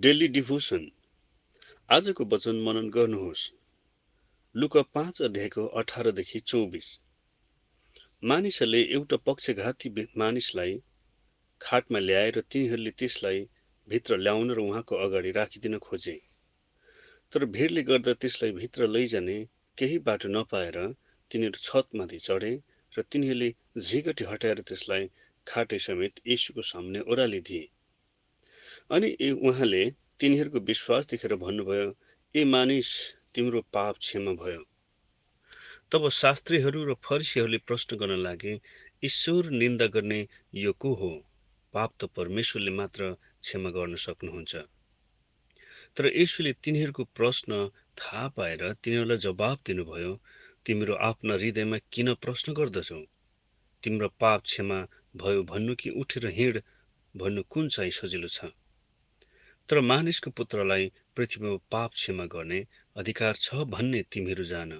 Daily devotion. आजको वचन मनन गर्नुहोस्। लुक पाँच अध्यायको अठारदेखि चौबिस। मानिसहरूले एउटा पक्षघाती मानिसलाई खाटमा ल्याएर तिनीहरूले त्यसलाई भित्र ल्याउन र उहाँको अगाडि राखिदिन खोजे। तर भिडले गर्दा त्यसलाई भित्र लैजाने केही बाटो नपाएर तिनीहरू छतमाथि चढे र तिनीहरूले झिगटी हटाएर त्यसलाई खाटे समेत यीशुको सामुन्ने ओह्रालिदिए। अनि उहाँले तिनीहरूको विश्वास देखेर भन्नुभयो ए मानिस तिम्रो पाप क्षमा भयो। तब शास्त्रीहरू र फरिसीहरूले प्रश्न गर्न लागे ईश्वर निन्दा गर्ने यो को हो? पाप त परमेश्वरले मात्र क्षमा गर्न सक्नुहुन्छ। तर यसुले तिनीहरूको प्रश्न थाहा पाएर तिनीहरूलाई जवाब दिनुभयो तिम्रो आफ्ना हृदयमा किन प्रश्न गर्दछौ? तिम्रो पाप क्षमा भयो भन्नु कि उठेर हिँड भन्नु कुन चाहिँ सजिलो छ? तर मानिसको पुत्रलाई पृथ्वीमा पाप क्षमा गर्ने अधिकार छ भन्ने तिमीहरू जान।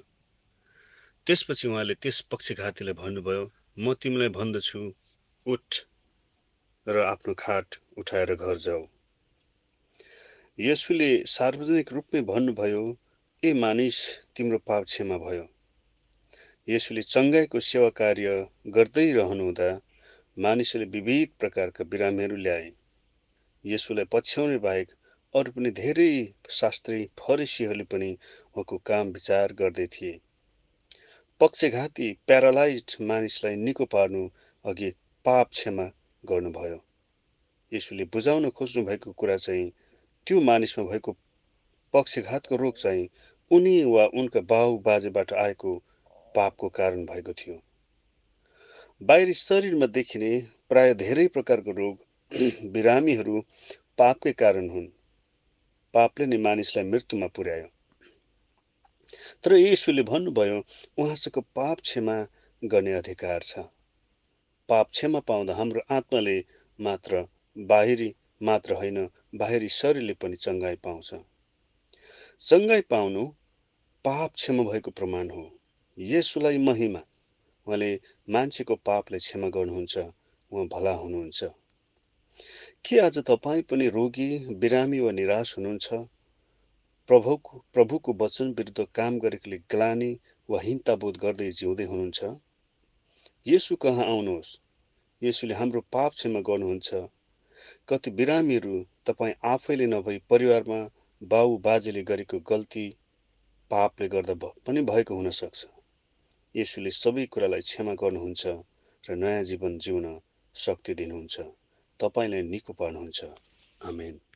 त्यसपछि उहाँले त्यस पक्षघातीलाई भन्नुभयो म तिमीलाई भन्दछु उठ र आफ्नो खाट उठाएर घर जाऊ यसुले सार्वजनिक रूपमै भन्नुभयो ए मानिस तिम्रो पाप क्षमा भयो यसुले चङ्गाईको सेवा कार्य गर्दै रहनुहुँदा मानिसहरूले विविध प्रकारका बिरामीहरू ल्याए। यसुलाई पछ्याउने बाहेक अरू पनि धेरै शास्त्री फरेसीहरूले पनि उहाँको काम विचार गर्दै थिए। पक्षघाती प्यारालाइज मानिसलाई निको पार्नु अघि पाप क्षमा गर्नुभयो। यसुले बुझाउन खोज्नु भएको कुरा चाहिँ त्यो मानिसमा भएको पक्षघातको रोग चाहिँ उनी वा उनका बाउ बाजेबाट आएको पापको कारण भएको थियो। बाहिरी शरीरमा देखिने प्राय धेरै प्रकारको रोग बिरामीहरू पापकै कारण हुन्। पापले नै मानिसलाई मृत्युमा पुर्यायो। तर यसुले भन्नुभयो उहाँसँग पाप क्षमा गर्ने अधिकार छ। पाप क्षमा पाउँदा हाम्रो आत्माले मात्र बाहिरी मात्र होइन बाहिरी शरीरले पनि चङ्गाई पाउँछ। चङ्गाई पाउनु पाप क्षमा भएको प्रमाण हो। यसुलाई महिमा। उहाँले मान्छेको पापलाई क्षमा गर्नुहुन्छ। उहाँ भला हुनुहुन्छ। के आज तपाईँ पनि रोगी बिरामी वा निराश हुनुहुन्छ? प्रभुको प्रभुको वचन विरुद्ध काम गरेकोले ग्लानी वा हिंताबोध गर्दै जिउँदै हुनुहुन्छ? यसु कहाँ आउनुहोस्? यसुले हाम्रो पाप क्षमा गर्नुहुन्छ। कति बिरामीहरू तपाईँ आफैले नभई परिवारमा बाउ बाजेले गरेको गल्ती पापले गर्दा पनि भएको हुनसक्छ यसुले सबै कुरालाई क्षमा गर्नुहुन्छ र नयाँ जीवन जिउन शक्ति दिनुहुन्छ। तपाईँलाई निको पार्नुहुन्छ। आमेन।